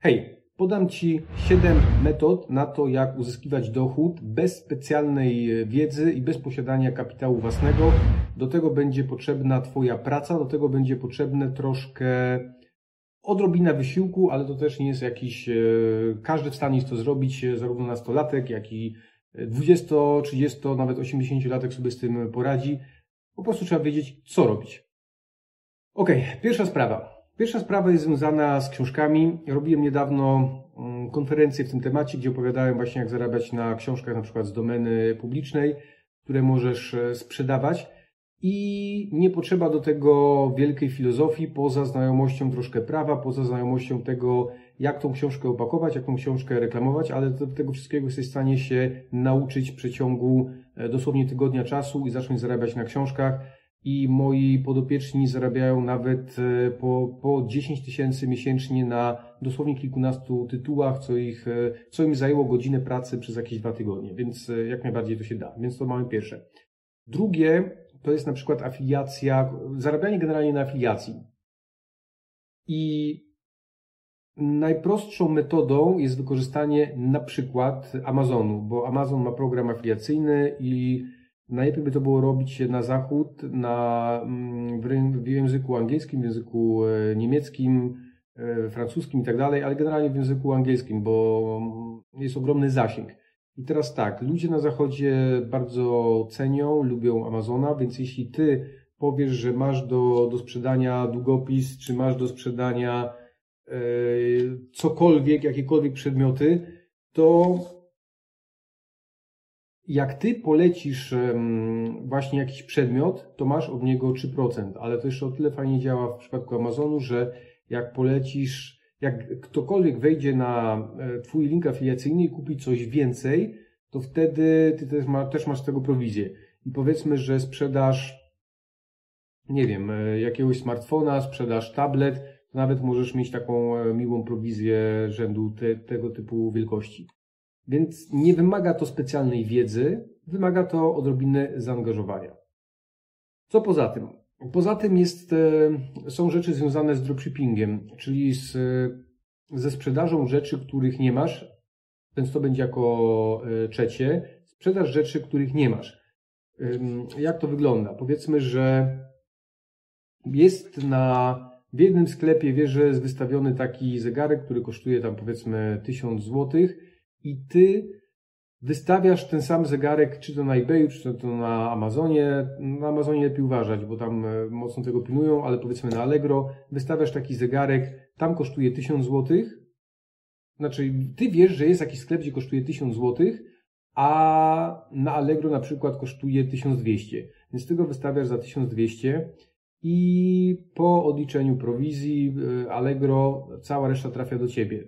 Hej, podam Ci 7 metod na to, jak uzyskiwać dochód bez specjalnej e, wiedzy i bez posiadania kapitału własnego. Do tego będzie potrzebna Twoja praca, do tego będzie potrzebne troszkę odrobina wysiłku, ale to też nie jest jakiś, e, każdy w stanie jest to zrobić, e, zarówno nastolatek, jak i 20, 30, nawet 80 latek sobie z tym poradzi. Po prostu trzeba wiedzieć, co robić. Ok, pierwsza sprawa. Pierwsza sprawa jest związana z książkami. Robiłem niedawno mm, konferencję w tym temacie, gdzie opowiadałem właśnie, jak zarabiać na książkach, na przykład z domeny publicznej, które możesz e, sprzedawać. I nie potrzeba do tego wielkiej filozofii, poza znajomością troszkę prawa, poza znajomością tego, jak tą książkę opakować, jak tą książkę reklamować, ale do tego wszystkiego jesteś w stanie się nauczyć w przeciągu e, dosłownie tygodnia czasu i zacząć zarabiać na książkach i moi podopieczni zarabiają nawet e, po, po 10 tysięcy miesięcznie na dosłownie kilkunastu tytułach, co, ich, e, co im zajęło godzinę pracy przez jakieś dwa tygodnie, więc e, jak najbardziej to się da. Więc to mamy pierwsze. Drugie to jest na przykład afiliacja, zarabianie generalnie na afiliacji. I najprostszą metodą jest wykorzystanie na przykład Amazonu, bo Amazon ma program afiliacyjny i Najlepiej by to było robić na zachód, na, mm, w języku angielskim, w języku e, niemieckim, e, francuskim i tak dalej, ale generalnie w języku angielskim, bo mm, jest ogromny zasięg. I teraz tak, ludzie na zachodzie bardzo cenią, lubią Amazona, więc jeśli ty powiesz, że masz do, do sprzedania długopis, czy masz do sprzedania e, cokolwiek, jakiekolwiek przedmioty, to jak ty polecisz właśnie jakiś przedmiot, to masz od niego 3%, ale to jeszcze o tyle fajnie działa w przypadku Amazonu, że jak polecisz, jak ktokolwiek wejdzie na e, twój link afiliacyjny i kupi coś więcej, to wtedy ty też, ma, też masz z tego prowizję. I powiedzmy, że sprzedasz, nie wiem, e, jakiegoś smartfona, sprzedasz tablet, to nawet możesz mieć taką e, miłą prowizję rzędu te, tego typu wielkości. Więc nie wymaga to specjalnej wiedzy, wymaga to odrobiny zaangażowania. Co poza tym? Poza tym jest, e, są rzeczy związane z dropshippingiem, czyli z, ze sprzedażą rzeczy, których nie masz, więc to będzie jako e, trzecie. Sprzedaż rzeczy, których nie masz. Jak to wygląda? Powiedzmy, że jest na, w jednym sklepie, wiesz, że jest wystawiony taki zegarek, który kosztuje tam powiedzmy 1000 złotych i ty wystawiasz ten sam zegarek, czy to na eBayu, czy to na Amazonie. Na Amazonie lepiej uważać, bo tam e, mocno tego pilnują, ale powiedzmy na Allegro, wystawiasz taki zegarek, tam kosztuje 1000 zł. Znaczy, ty wiesz, że jest jakiś sklep, gdzie kosztuje 1000 zł, a na Allegro na przykład kosztuje 1200. Więc ty go wystawiasz za 1200 i po odliczeniu prowizji e, Allegro cała reszta trafia do ciebie.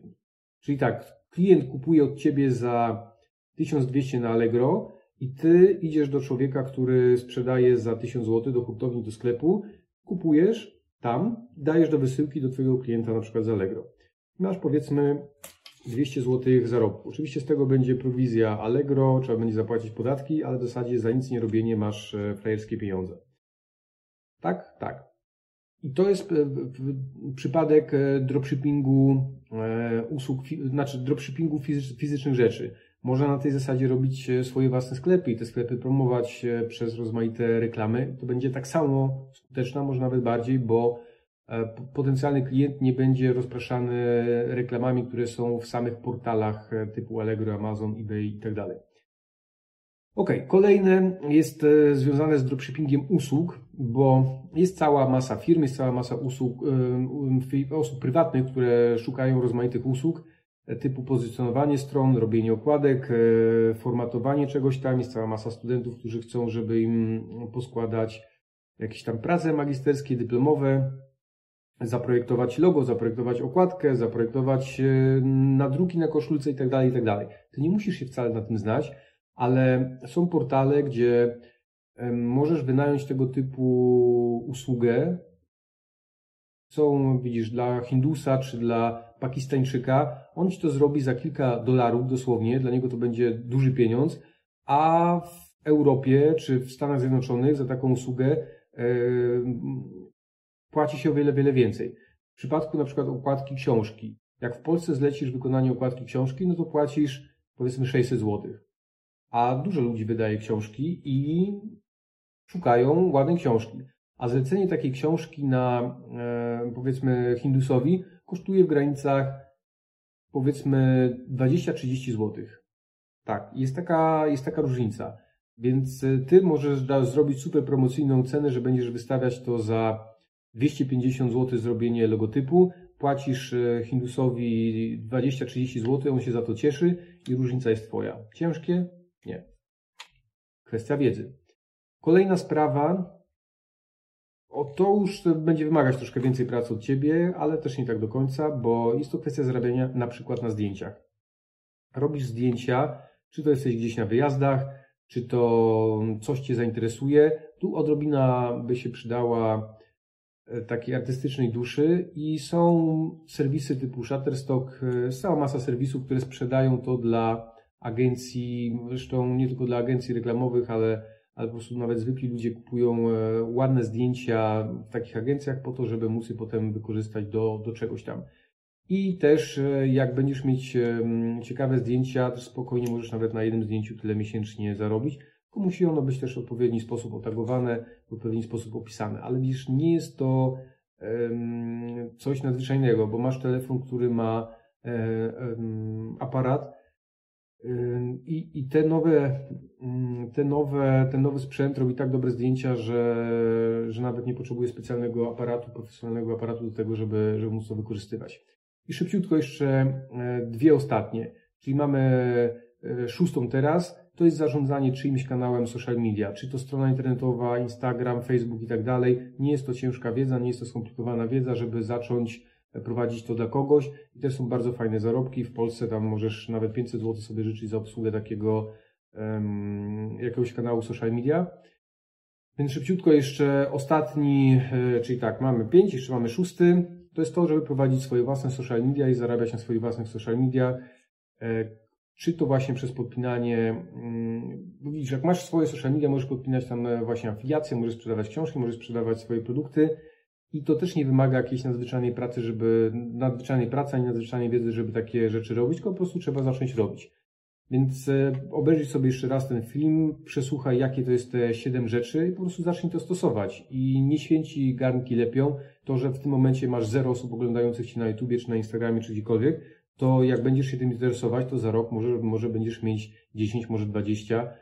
Czyli tak, klient kupuje od ciebie za 1200 na Allegro i ty idziesz do człowieka, który sprzedaje za 1000 zł do hurtowni, do sklepu, kupujesz tam, dajesz do wysyłki do twojego klienta na przykład z Allegro. Masz powiedzmy 200 zł zarobku. Oczywiście z tego będzie prowizja Allegro, trzeba będzie zapłacić podatki, ale w zasadzie za nic nie robienie masz e, frajerskie pieniądze. Tak? Tak. I to jest e, przypadek e, dropshippingu e, usług, znaczy dropshippingu fizycznych rzeczy. Można na tej zasadzie robić swoje własne sklepy i te sklepy promować przez rozmaite reklamy. To będzie tak samo skuteczne, może nawet bardziej, bo potencjalny klient nie będzie rozpraszany reklamami, które są w samych portalach typu Allegro, Amazon, eBay itd. Ok, kolejne jest e, związane z dropshippingiem usług, bo jest cała masa firm, jest cała masa usług, e, osób prywatnych, które szukają rozmaitych usług e, typu pozycjonowanie stron, robienie okładek, formatowanie czegoś tam. Jest cała masa studentów, którzy chcą, żeby im poskładać jakieś tam prace magisterskie, dyplomowe, zaprojektować logo, zaprojektować okładkę, zaprojektować nadruki na koszulce itd., tak itd. Tak Ty nie musisz się wcale na tym znać ale są portale, gdzie możesz wynająć tego typu usługę. Są, widzisz, dla Hindusa czy dla Pakistańczyka. On ci to zrobi za kilka dolarów dosłownie, dla niego to będzie duży pieniądz, a w Europie czy w Stanach Zjednoczonych za taką usługę płaci się o wiele, wiele więcej. W przypadku na przykład okładki książki, Jak w Polsce zlecisz wykonanie okładki książki, no to płacisz powiedzmy 600 zł. A dużo ludzi wydaje książki i szukają ładnej książki. A zlecenie takiej książki na e, powiedzmy Hindusowi kosztuje w granicach powiedzmy 20-30 zł. Tak, jest taka, jest taka różnica. Więc e, ty możesz da, zrobić super promocyjną cenę, że będziesz wystawiać to za 250 zł zrobienie logotypu, płacisz e, Hindusowi 20-30 zł, on się za to cieszy i różnica jest twoja. Ciężkie? Nie. Kwestia wiedzy. Kolejna sprawa, o to już będzie wymagać troszkę więcej pracy od ciebie, ale też nie tak do końca, bo jest to kwestia zarabiania na przykład na zdjęciach. Robisz zdjęcia, czy to jesteś gdzieś na wyjazdach, czy to coś cię zainteresuje. Tu odrobina by się przydała e, takiej artystycznej duszy i są serwisy typu Shutterstock, e, cała masa serwisów, które sprzedają to dla agencji, zresztą nie tylko dla agencji reklamowych, ale ale po prostu nawet zwykli ludzie kupują e, ładne zdjęcia w takich agencjach po to, żeby móc je potem wykorzystać do, do czegoś tam. I też e, jak będziesz mieć ciekawe zdjęcia, to spokojnie możesz nawet na jednym zdjęciu tyle miesięcznie zarobić. Tylko musi ono być też w odpowiedni sposób otagowane, w odpowiedni sposób opisane. Ale widzisz, nie jest to coś nadzwyczajnego, bo masz telefon, który ma e, aparat, i, I te nowe, te nowe, ten nowy sprzęt robi tak dobre zdjęcia, że, że nawet nie potrzebuje specjalnego aparatu, profesjonalnego aparatu do tego, żeby, żeby móc to wykorzystywać. I szybciutko jeszcze e, dwie ostatnie. Czyli mamy e, szóstą teraz, to jest zarządzanie czyimś kanałem social media, czy to strona internetowa, Instagram, Facebook i tak dalej. Nie jest to ciężka wiedza, nie jest to skomplikowana wiedza, żeby zacząć prowadzić to dla kogoś i też są bardzo fajne zarobki. W Polsce tam możesz nawet 500 zł sobie życzyć za obsługę takiego um, jakiegoś kanału social media. Więc szybciutko jeszcze ostatni, e, czyli tak, mamy 5, jeszcze mamy szósty. To jest to, żeby prowadzić swoje własne social media i zarabiać na swoich własnych social media. E, czy to właśnie przez podpinanie, mm, widzisz, jak masz swoje social media, możesz podpinać tam e, właśnie afiliacje, możesz sprzedawać książki, możesz sprzedawać swoje produkty i to też nie wymaga jakiejś nadzwyczajnej pracy, żeby, nadzwyczajnej pracy, ani nadzwyczajnej wiedzy, żeby takie rzeczy robić, tylko po prostu trzeba zacząć robić. Więc e, obejrzyj sobie jeszcze raz ten film, przesłuchaj, jakie to jest te siedem rzeczy i po prostu zacznij to stosować. I nie święci garnki lepią to, że w tym momencie masz zero osób oglądających Cię na YouTubie, czy na Instagramie, czy gdziekolwiek, to jak będziesz się tym interesować, to za rok może, może będziesz mieć 10, może 20.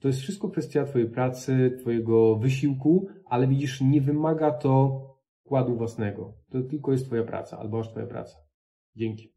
To jest wszystko kwestia Twojej pracy, Twojego wysiłku, ale widzisz, nie wymaga to wkładu własnego. To tylko jest Twoja praca, albo aż Twoja praca. Dzięki.